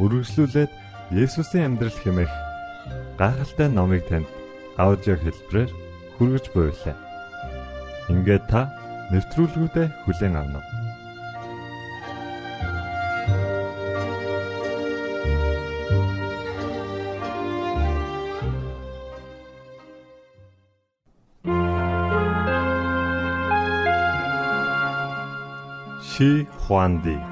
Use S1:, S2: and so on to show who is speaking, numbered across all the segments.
S1: Үргэлжлүүлээд Есүсийн амьдрал хэмээх гайхалтай номыг танд аудио хэлбэрээр хүргэж буйлаа. Ингээд та нэвтрүүлгүүдэд хүлээн авна уу? 去还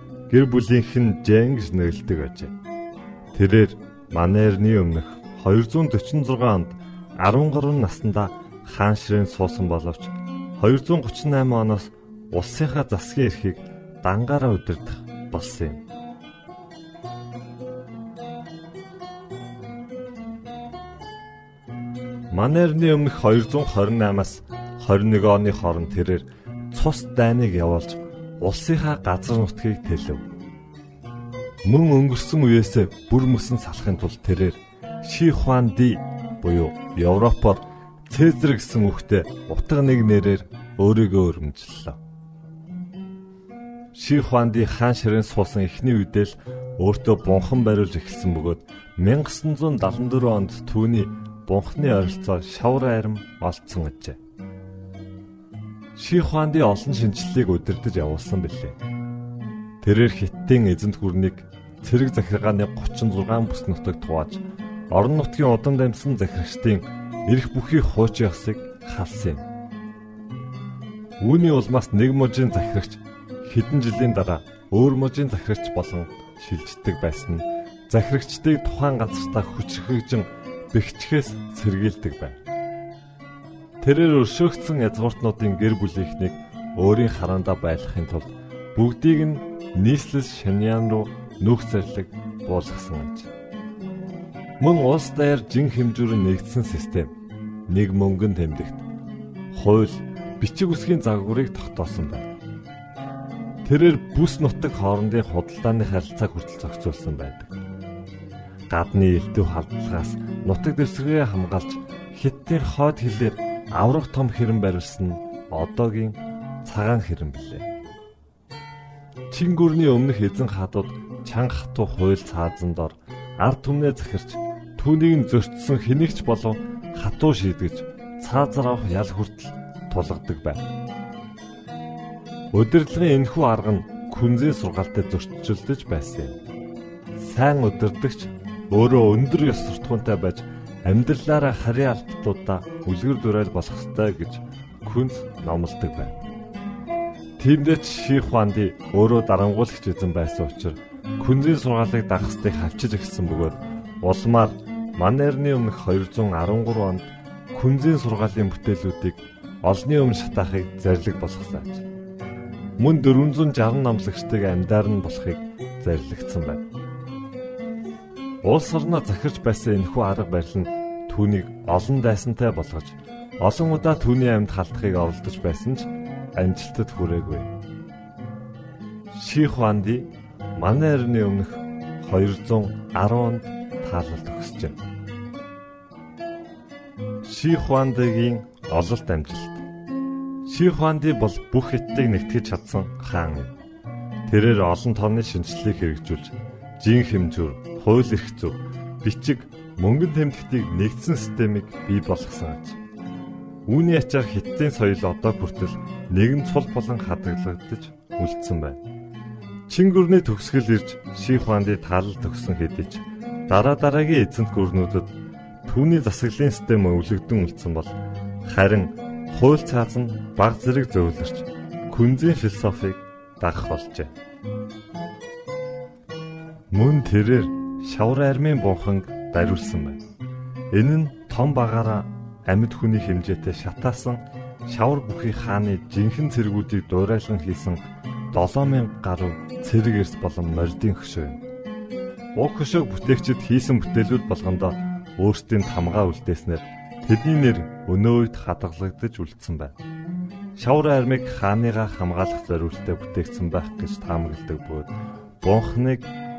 S1: гэр бүлийнх нь Жэнгс нэрлдэг ажээ. Тэрээр Манерны өмнөх 246 онд 13 наснда хаан ширээн суусан боловч 238 оноос улсынхаа засгийн эрхийг дангаараа удирдах болсон юм. Манерны өмнөх 228-аас 21 оны хооронд тэрээр цус дайныг явуулж улсынхаа газар нутгийг тэлв. Мөн өнгөрсөн үеэс бүр мөсөн салахын тулд тэрээр Ши Хуан Ди буюу Европоор Цезар гэсэн үгтэй утга нэг нэрээр өөрийгөө өргөмжлөлөө. Ши Хуан Ди хаан ширээн суусан эхний үедээ л өөртөө бунхан бариулж эхэлсэн бөгөөд 1974 онд түүний бунхны ойролцоо шавар арим олдсон гэжээ. Ши Хуанди олон шинжлэлийг удирдах явуулсан билээ. Тэрээр хиттийн эзэнт гүрнийг цэрэг захиргааны 36 бүс нутагт хувааж орон нутгийн удам дамжсан захирагчдын эрх бүхий хууч ясыг халсан юм. Үүний улмаас нэг мужийн захирагч хэдэн жилийн дараа өөр мужийн захирагч болон шилждэг байсан нь захирагчдыг тухайн газартаа хүчрхэгжин бэхжихээс сэргийлдэг байна. Тэрээр өршөөгдсөн язгууртнуудын гэр бүлийнхнийг өөрийн хараандаа байлгахын тулд бүгдийг нь нийслэл шаняан руу нүүх зэрлэг буулгасан аж. Мөн улс даяар жин хэмжүүрэн нэгдсэн систем нэг мөнгөн тэмдэгт хууль бичиг үсгийн загварыг тогтоосон байна. Тэрээр бүс нутаг хоорондын худалдааны харилцааг хүртэл зохицуулсан байдаг гадны элдв халдлагаас нутаг дэвсгэрээ хамгаалж хиттийн хойд хилээр аврах том хэрэм барилсан одоогийн цагаан хэрэм билээ. Чингүрний өмнөх эзэн хадууд чанга хатуу хуйл цаазан дор ард түмнээ захирч түүнийг зөрчсөн хэнийгч болов хатуу шийдгэж цаазар авах ял хүртэл тулгадаг байна. Удирдлагын энэхүү арга нь күнзээ сургаалтай зөрчилдөж байсан юм. Сайн удирдагч өөрөө өндөр ёс суртахуунтай байж амьдралаараа харийн албатуудаа үлгэр дурайл болох ёстой гэж күнз номлодог байна. Тиймдээ Ших Хуанди өөрөө дарангуулагч эзэн байсан учраас күнзийн сургаалыг дагахстыг хавчиж эхэлсэн бөгөөд улмаар Манерны өмнөх 213 онд күнзийн сургаалын бүтээлүүдийг олны өмнө шатаахыг зарлиг болгосон аж. Мөн 460 намлагчдыг амьдаар нь болохыг зарлигдсан байна. Улс орноо захирч байсан энэхүү арга барил нь түүнийг олон дайсантай болгож олон удаа түүний амьд халтахыг оролдож байсан ч амжилтад хүрээгүй. Ших Хуанди манай эртний өмнөх 210-нд таалалт өгсөж. Ших Хуандигийн ололт амжилт. Ших Хуанди бол бүх хятадыг нэгтгэж чадсан хаан юм. Тэрээр олон тооны шинжлэлийг хэрэгжүүлж, жин хэмжүүр, хууль эрх зүйн, бичиг, мөнгөн тэмдэгтийг нэгдсэн системийг бий болгосон аж. Үүний ачаар хиттийн соёл одоо хүртэл нэгэн цул болон хадгалагдаж үлдсэн байна. Чингүрний төгсгөл ирж Ших Хуанди таалал төгсөн хэдий ч дараа дараагийн эзэнт гүрнүүдэд түүний засаглалын систем өвлөгдөн үлдсэн бол харин хууль цааз нь баг зэрэг зөвлөрч күнзийн философиг дагах болжээ. Мөн тэрээр шавар армийн бунханг бариулсан байна. Энэ нь том багаараа амьд хүний хэмжээтэй шатаасан шавар бүхий хааны жинхэнэ цэргүүдийг дуурайлан хийсэн 7000 гаруй цэрэг эрс болон мордын хөшөө юм. Уг хөшөөг бүтээгчид хийсэн бүтээлүүд болгондоо өөрсдийн тамгаа үлдээснээр тэдний нэр өнөө үед хадгалагдаж үлдсэн байна. Шавар армийг хааныгаа хамгаалах зорилттой бүтээгдсэн байх гэж таамагладаг бөгөөд бунхныг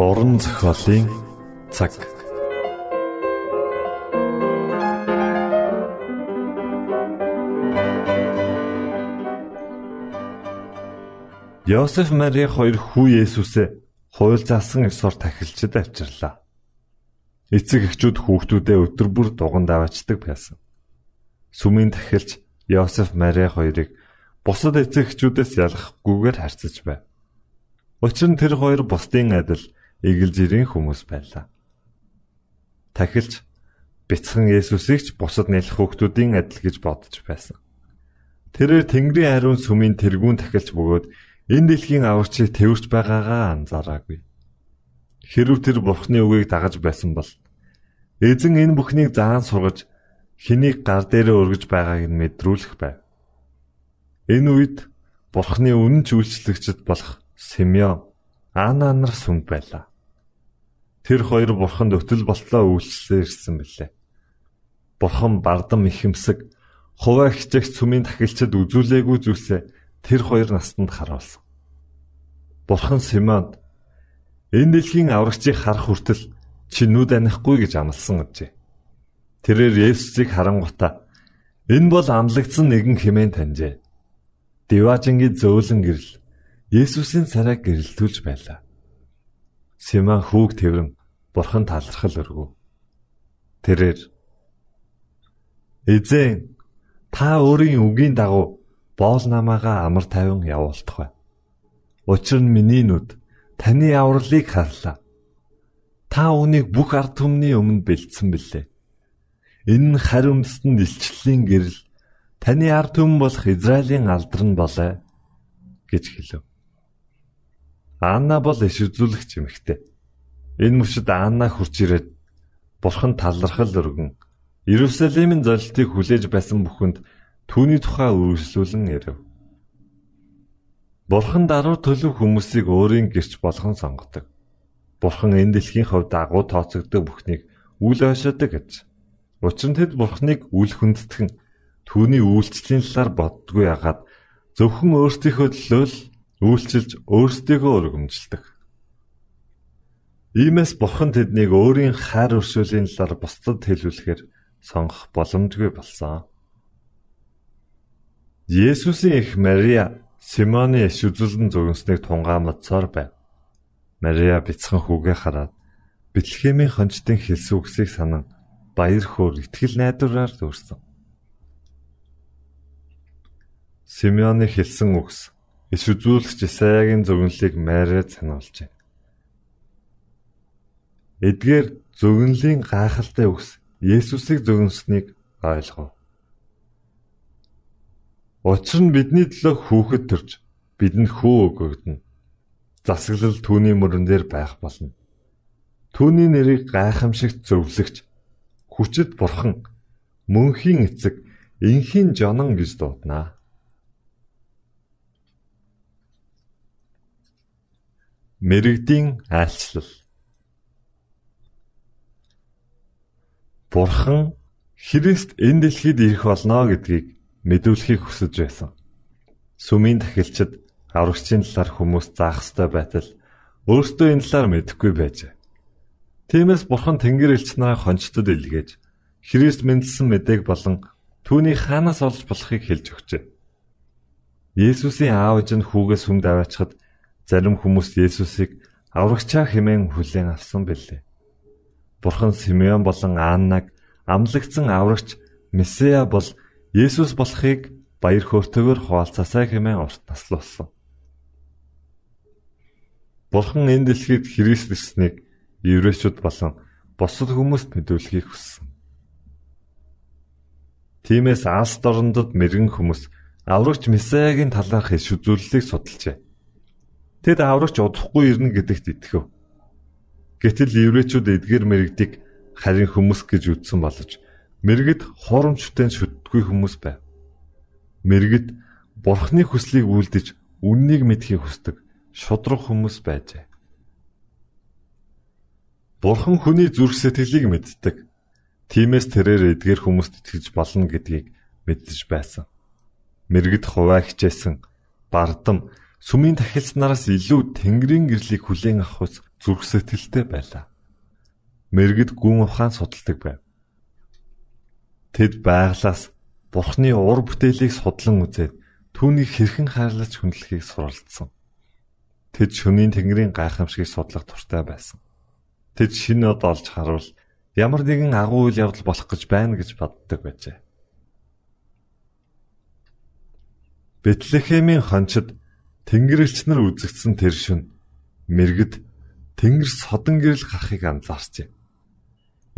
S1: Уран зохиолын цаг. Йосеф Мари хоёр хүү Есүсээ хууль заасан ёсоор тахилчид авчирлаа. Эцэг эхчүүд хүүхдүүдээ өдөр бүр дуган даваачдаг байсан. Сүмийн тахилч Йосеф Мари хоёрыг бусад эцэг эхчүүдээс ялгахгүйгээр харьцаж байв. Учир нь тэр хоёр бусдын адил эгэл жирийн хүмүүс байлаа. Тахилч бяцхан Есүсийг ч бусад нэлэх хүүхдүүдийн адил гэж бодож байсан. Тэрээр Тэнгэрийн ариун сүмийн тэргүүн тахилч бөгөөд энэ дэлхийн аварчийг тэрвэрч байгаагаа анзаараагүй. Хэрв тэр Бурхны үгийг дагаж байсан бол эзэн энэ бүхнийг заан сургаж хэнийг гар дээрээ өргөж байгааг нь мэдрүүлэх байв. Энэ үед Бурхны үнэн ч үйлчлэгчд болох Симеон Ана нар сүмд байлаа. Тэр хоёр бурханд өтөл болтлоо үйлчлээ ирсэн билээ. Бурхан бардам ихэмсэг хуваа хичээх сүмийн тахилчид үзүүлээгүй зүйлсээ тэр хоёр настанд харуулсан. Бурхан Симонд энэ дэлхийн аврагчийг харах хүртэл чи нүд анихгүй гэж амласан гэжээ. Тэрээр Есүсийг харангуйта энэ бол амлагдсан нэгэн хэмээн таньжээ. Диважингийн зөөлөн гэрэл Есүсийн царайг гэрэлтүүлж байлаа. Симон хүүг тэрэн бурхан талархал өргөв. Тэрээр Эзэн та өөрийн үгийн дагуу боол намаагаа амар тайван явуулдах бай. Учир нь миний нүд таны авралыг харлаа. Та үүнийг бүх ард түмний өмнө бэлдсэн билээ. Энэ нь харь өмсдөнд илчлэлийн гэрэл таны ард түмэн болох Израилийн алдар нь болоо гэж хэлв. Анна бол иш үзүүлэгч эмэгтэй. Энэ мөчөд Анна хурж ирээд Бурхан талархал өргөн Иерусалимын золилтыг хүлээж байсан бүхэнд түүний тухай үргэлжлүүлэн ирэв. Бурхан даруй төлөв хүмүүсийг өөрийн гэрч болгон сонгодог. Бурхан энэ дэлхийн хувьд агуу тооцогддог бүхнийг үл ойшоодог гэж. Учир нь тэд Бурханыг үл хүндэтгэн түүний үйлчлэлийн талаар боддгүй ягаад зөвхөн өөрсдийнхөө төлөө л үйлчилж өөрсдийгөө өргөмжилдэг. Иймээс бурхан тэднийг өөрийн хайр өршөөлийн талаар бусдад хэлүүлэхээр сонгох боломжгүй болсон. Есүсийн эх Мария Симоны иш үзүүлэн зөгнснийг тунгаамдсаар байв. Мария бяцхан хүүгээ хараад Бэтлехемийн хончтын хэлсэн үгсийг санан баяр хөөр итгэл найдвараар дүүрсэн. Симеоны хэлсэн үгс иш үзүүлэгч Исаягийн зөгнөлийг Мариад сануулжээ. Эдгээр зөгнөлийн гайхалтай үгс Есүсийг зөгнөснийг ойлгов. Учир нь бидний төлөө хүүхэд төрж бидэнд хүү өгөгдөнө. Засаглал түүний мөрөн дээр байх болно. Түүний нэрийг гайхамшигт зөвлөгч хүчит бурхан мөнхийн эцэг инхийн жонон гэж дуудана. Мэргэдийн айлчлал Бурхан Христ энэ дэлхийд ирэх болно гэдгийг мэдүүлэхийг хүсэж байсан. Сүмийн тахилчид аврагчийн талаар хүмүүс заах ёстой байтал өөртөө энэ талаар мэдэхгүй байжээ. Тиймээс Бурхан Тэнгэр элч нараа хончтод илгээж Христ мэндэлсэн мэдээг болон түүний хаанаас олж болохыг хэлж өгчээ. Есүсийн аав ээж нь хүүгээ сүмд аваачхад зарим хүмүүс Есүсийг аврагчаа хэмээн хүлээн авсан билээ. Бурхан Симеон болон Аннаг амлагдсан аврагч Месиа бол Есүс болохыг баяр хөөртэйгээр хуваалцаасаа хэмээн урт наслуулсан. Бурхан энэ дэлхийд Христ ирснийг еврейчүүд болон бусад хүмүүст мэдүүлэхийг хүссэн. Тиймээс Алс дорндод мэрэгэн хүмүүс аврагч Месиагийн талаарх иш үзүүлэлтийг судалжээ. Тэд аврагч удахгүй ирнэ гэдэгт итгэв. Гэтэл еврейчүүд эдгээр мэрэгдийг харин хүмүүс гэж үзсэн боловч мэрэгд хоромчтой шүтдэггүй хүмүүс байв. Мэрэгд бурхны хүслийг үлдэж үннийг мэдхийг хүсдэг шудраг хүмүүс байжээ. Бурхан хүний зүрх сэтгэлийг мэддэг. Тиймээс тэрээр эдгээр хүмүүст итгэж болно гэдгийг мэддэж байсан. Мэргэд хуваа хичээсэн бардам сүмийн тахилч нараас илүү тэнгэрийн гэрлийг хүлээн авах ус зүрх сэтгэлтэй байлаа. Мэргэд гүн ухаан судалдаг байв. Тэд байглаас Бурхны ур бүтээлийг судлан үзээд түүнийг хэрхэн хайрлаж хүндлэхийг суралцсан. Тэд шөнийн тэнгэрийн гайхамшигыг судлах туртай байсан. Тэд шинэ од олж харуул ямар нэгэн агуу үйл явдал болох гэж байна гэж боддог байжээ. Бэтлехемийн хончид Тэнгэрлэгч нар үзэгдсэн тэр шөнө мэрэгд Тэнгэр содон гэрэл гарахыг анзаарчээ.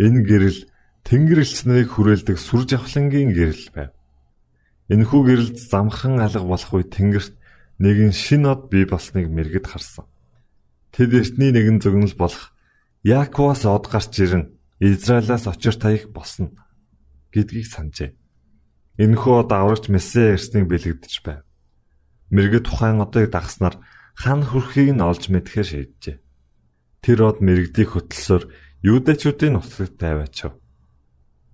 S1: Энэ гэрэл Тэнгэрлэгч нарыг хүрээлдэг сүр жавхлангийн гэрэл байв. Энэхүү гэрэлд замхан алга болох үе Тэнгэрт нэгэн шин од бий болсныг мэрэгд харсан. Тэд эртний нэгэн зөгнөл болох Яаковоос од гарч ирэн Израилаас очир таях босно гэдгийг санджээ. Энэхүү од аврагч Месэ ирснийг бэлэгдэж байв. Мэргэд тухайн одыг дагснаар хан хүрхийг нь олж мэдхээр шийджээ. Тэр од мэрэгдийг хөтлсөөр юудэчүүдийн нутагт тавиачав.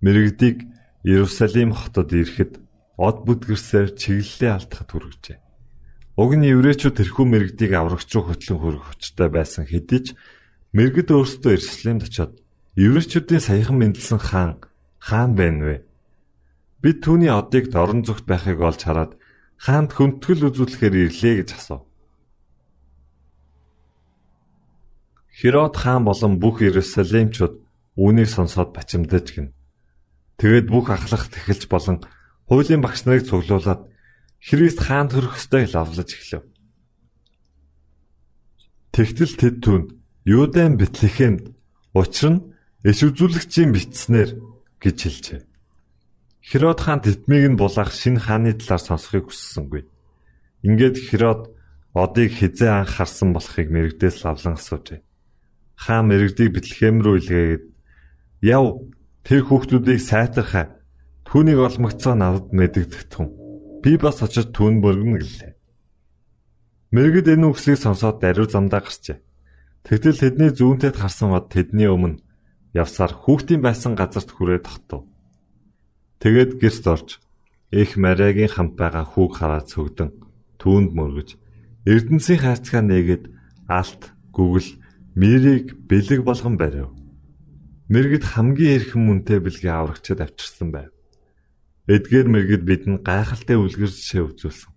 S1: Мэрэгдийг Иерусалим хотод ирэхэд од бүдгэрсээр чиглэлээ алдахад хүргэжээ. Уг нь еврейчүүд тэрхүү мэрэгдийг аврагч руу хөтлөн хөрөх хүчтэй байсан хэдий ч мэрэгд өөрсдөө Иерусалимд очиод еврейчүүдийн саяхан мэндэлсэн хаан хаан байна вэ? Бид түүний одыг дорн зүгт байхыг олж хараад хаанд хөнтгөл үзүүлэхээр ирлээ гэж асуув. Херод хаан болон бүх Иерусалимчууд үүнийг сонсоод бачимдаж гин. Тэгээд бүх ахлах тэхэлж болон хуулийн багш нарыг цуглуулад Христ хаанд хөрөх ёстой лавлаж эхлэв. Тэгтэл тэд түнд Юудан Бэтлехемд учир нь иш үзүүлэгчийн бичснэр гэж хэлжээ. Херод хаан тэтмийг нь булаах шинэ хааны талаар сонсохыг хүссэнгүй. Ингээд Херод одыг хизээ анх харсан болохыг мэрэгдээс лавлан асуужээ. Хаан мэрэгдийг Бэтлехэм рүү илгээгээд "Яв, тэр хүүхдүүдийг сайтархаа. Түүнийг олмогцоо надад мэдэгдэх тун. Би бас очиж түүн бөргөнө гэлээ." Мэрэгд энэ үгсийг сонсоод даруй замдаа гарчээ. Тэгтэл тэдний зүүнтэд харсан бод тэдний өмнө явсаар хүүхдийн байсан газарт хүрээд тогтов. Тэгээд гэрт орж их Мариагийн хамт байгаа хүүг хараад цөгдөн түүнд мөргөж Эрдэнсийн хайрцгаа нээгээд алт гүгэл мэрийг бэлэг болгон барив. Мэргэд хамгийн эрхэм мөнтэй бэлгээ аврагчад авчирсан байв. Эдгээр мэргэд бидэнд гайхалтай үлгэр жишээ үзүүлсэн.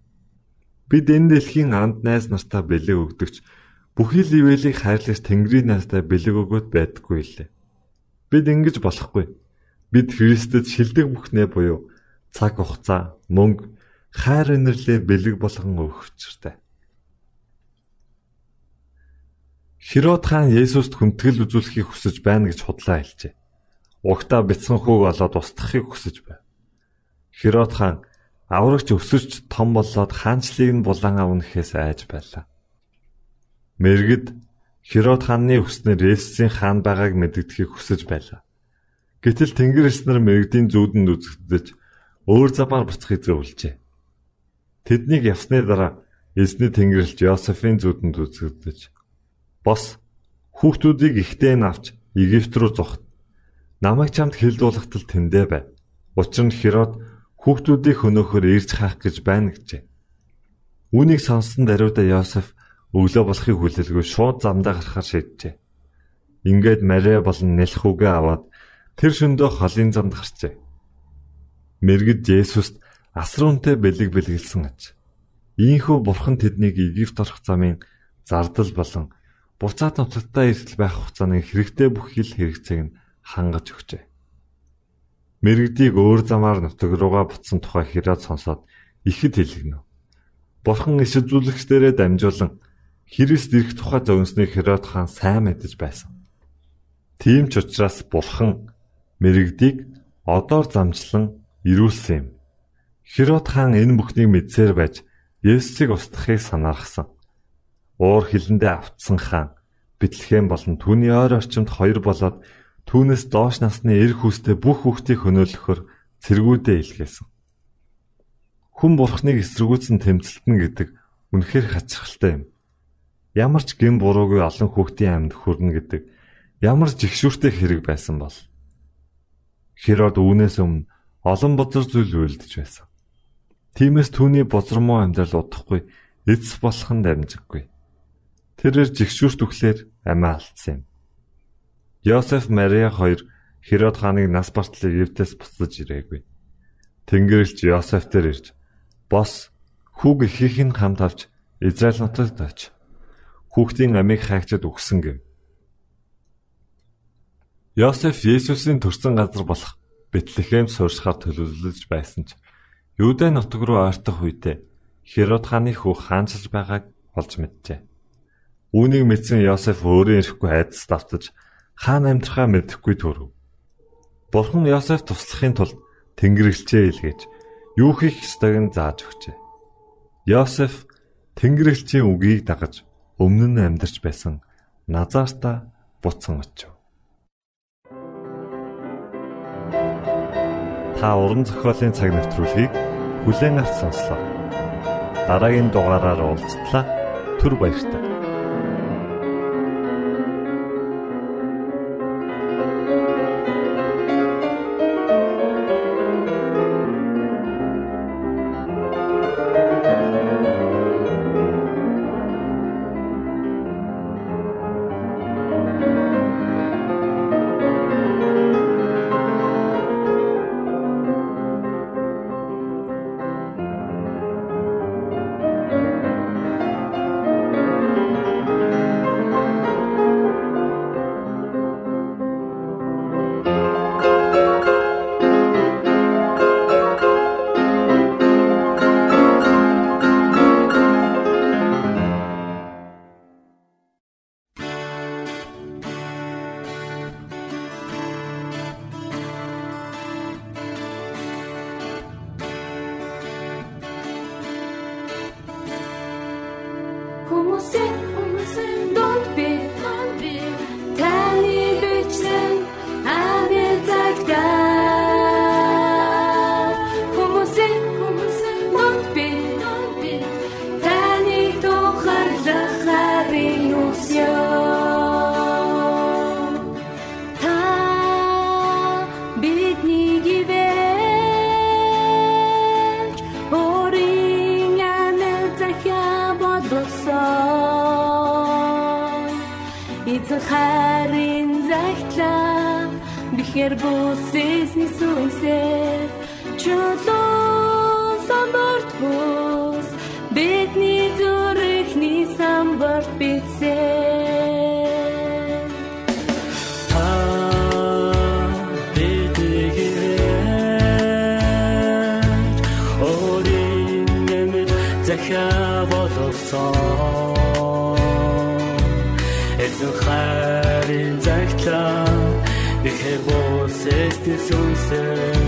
S1: Бид энэ дэлхийн анд найз нартаа бэлэг өгдөгч бүхий л ивэлийг хайрлаж Тэнгэрийн найзтай бэлэг өгөөд байдаггүй лээ. Бид ингэж болохгүй. Бид Христэд шилдэг бүхнээ буюу цаг хугацаа, мөнгө, хайр инэрлээ бэлэг болгон өгөх учиртай. Херод хаан Есүст хүндэтгэл үзүүлэхийг хүсэж байна гэж худлаа хэлжээ. Угтаа бяцхан хүүг олоод устгахыг хүсэж байв. Херод хаан аврагч өсөж том болоод хаанчлыг нь булан авнахээс айж байлаа. Мэргэд Херод хааны хүснээр Есүсийн хаан байгааг мэддэхийг хүсэж байлаа. Гэтэл Тэнгэр элс нар мэрэгдийн зүүдэнд үзэгдэж өөр замаар буцахыг зөвлөжээ. Тэднийг явсны дараа эзний Тэнгэрлэгч Йосефийн зүүдэнд үзэгдэж бос хүүхдүүдийг ихтэй нь авч Египт рүү зогт. Намайг чамд хэлдүүлэхтэл тэндэ бай. Учир нь Херод хүүхдүүдийг хөнөөхөр ирж хаах гэж байна гэжээ. Үүнийг сонссон даруйда Йосеф өглөө болохыг хүлээлгүй шууд замдаа гарахаар шийджээ. Ингээд Мария болон Нэлхүүгээ аваад Тэр шөндөө холын замд гарчээ. Мэргэд Есүст асруунтай бэлэг бэлгэлсэн аж. Ийхүү бурхан тэднийг Египт орох замын зардал болон буцаад нутагтаа эрсэл байх хугацааны хэрэгтэй бүх хил хэрэгцээг нь хангаж өгчээ. Мэргэдийг өөр замаар нутаг руугаа буцсан тухай хэрэг сонсоод ихэд хэлгэнэ. Бурхан иш үзүүлэгчдэрээ дамжуулан Христ ирэх тухай зөвнснийг Херод хаан сайн мэдэж байсан. Тийм ч учраас Бурхан мэрэгдийг одоор замчлан ирүүлсэн юм. Херод хаан энэ бүхнийг мэдсээр байж Есүсийг устгахыг санаарсан. Уур хилэндээ автсан хаан Бэтлехэм болон түүний ойр орчимд хоёр болоод түүнээс доош насны эр хүүстэй бүх хүүхдийг хөнөөлөхөөр цэргүүдээ илгээсэн. Хүн бурхныг эсэргүүцэн тэмцэлтэн гэдэг үнэхээр хачирхалтай юм. Ямар ч гин буруугүй олон хүүхдийн амьд хүрнэ гэдэг ямар жигшүүртэй хэрэг байсан бол Херод үүнээс өмнө олон бузар зүйл үйлдэж байсан. Тиймээс түүний бузармуу амьдрал удахгүй эцс болох нь дамжиггүй. Тэрээр жигшүүрт өглөөр амиа алдсан юм. Йосеф Мария хоёр Херод хааныг нас бартлыг Евтээс буцаж ирээгүй. Тэнгэрлэгч Йосеф дээр ирж "Бос, хүүг ихийнх нь хамт авч Израиль нутагт оч. Хүүхдийн амийг хайгчад өгсөн" гэв. Йосеф Есүсийн төрсэн газар болох Бэтлехэм сууршихаар төлөвлөж байсан ч Юудэ нутаг руу ойртох үедээ Херод хааны хүү хаанчилж байгааг олж мэджээ. Үүнийг мэдсэн Йосеф өөрөө ирэхгүй айдас давтаж хаан амьдрахаа мэдэхгүй төрөв. Бурхан Йосеф туслахын тулд Тэнгэрлэгчээ илгээж юу хийх ёстойг нь зааж өгчээ. Йосеф Тэнгэрлэгчийн үгийг дагаж өмнө нь амьдарч байсан Назарта буцсан очив. Та уран зохиолын цаг навтруулыг бүлээн авч сонслоо. Дараагийн дугаараар уулзтлаа. Түр баярлалаа.
S2: Бихэр бүсэс ни сүнсэ чулуу самбарт бус бидний зүрхний самбарт битсэ захиа боловсон эзэн хайрын загтлаа Ceste son ser.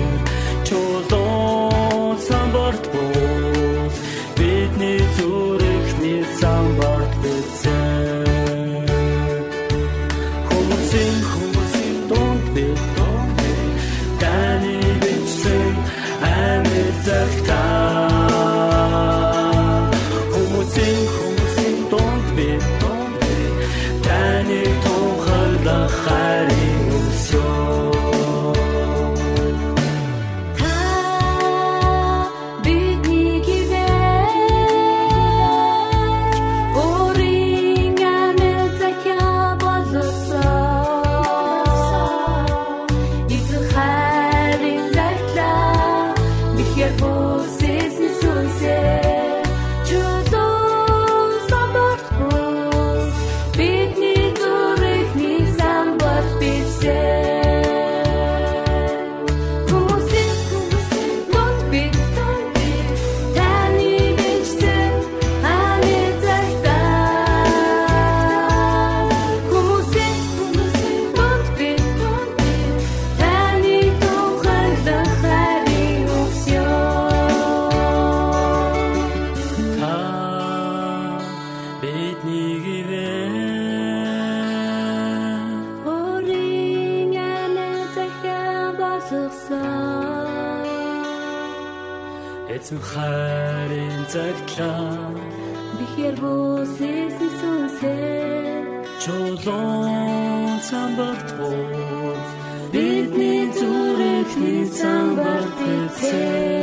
S3: Эзэн хайрын цагтлаа
S2: Бихэр бүсэс сүнсээ
S3: чулуун самбарт бус бидний зүрхний самбарт эцээ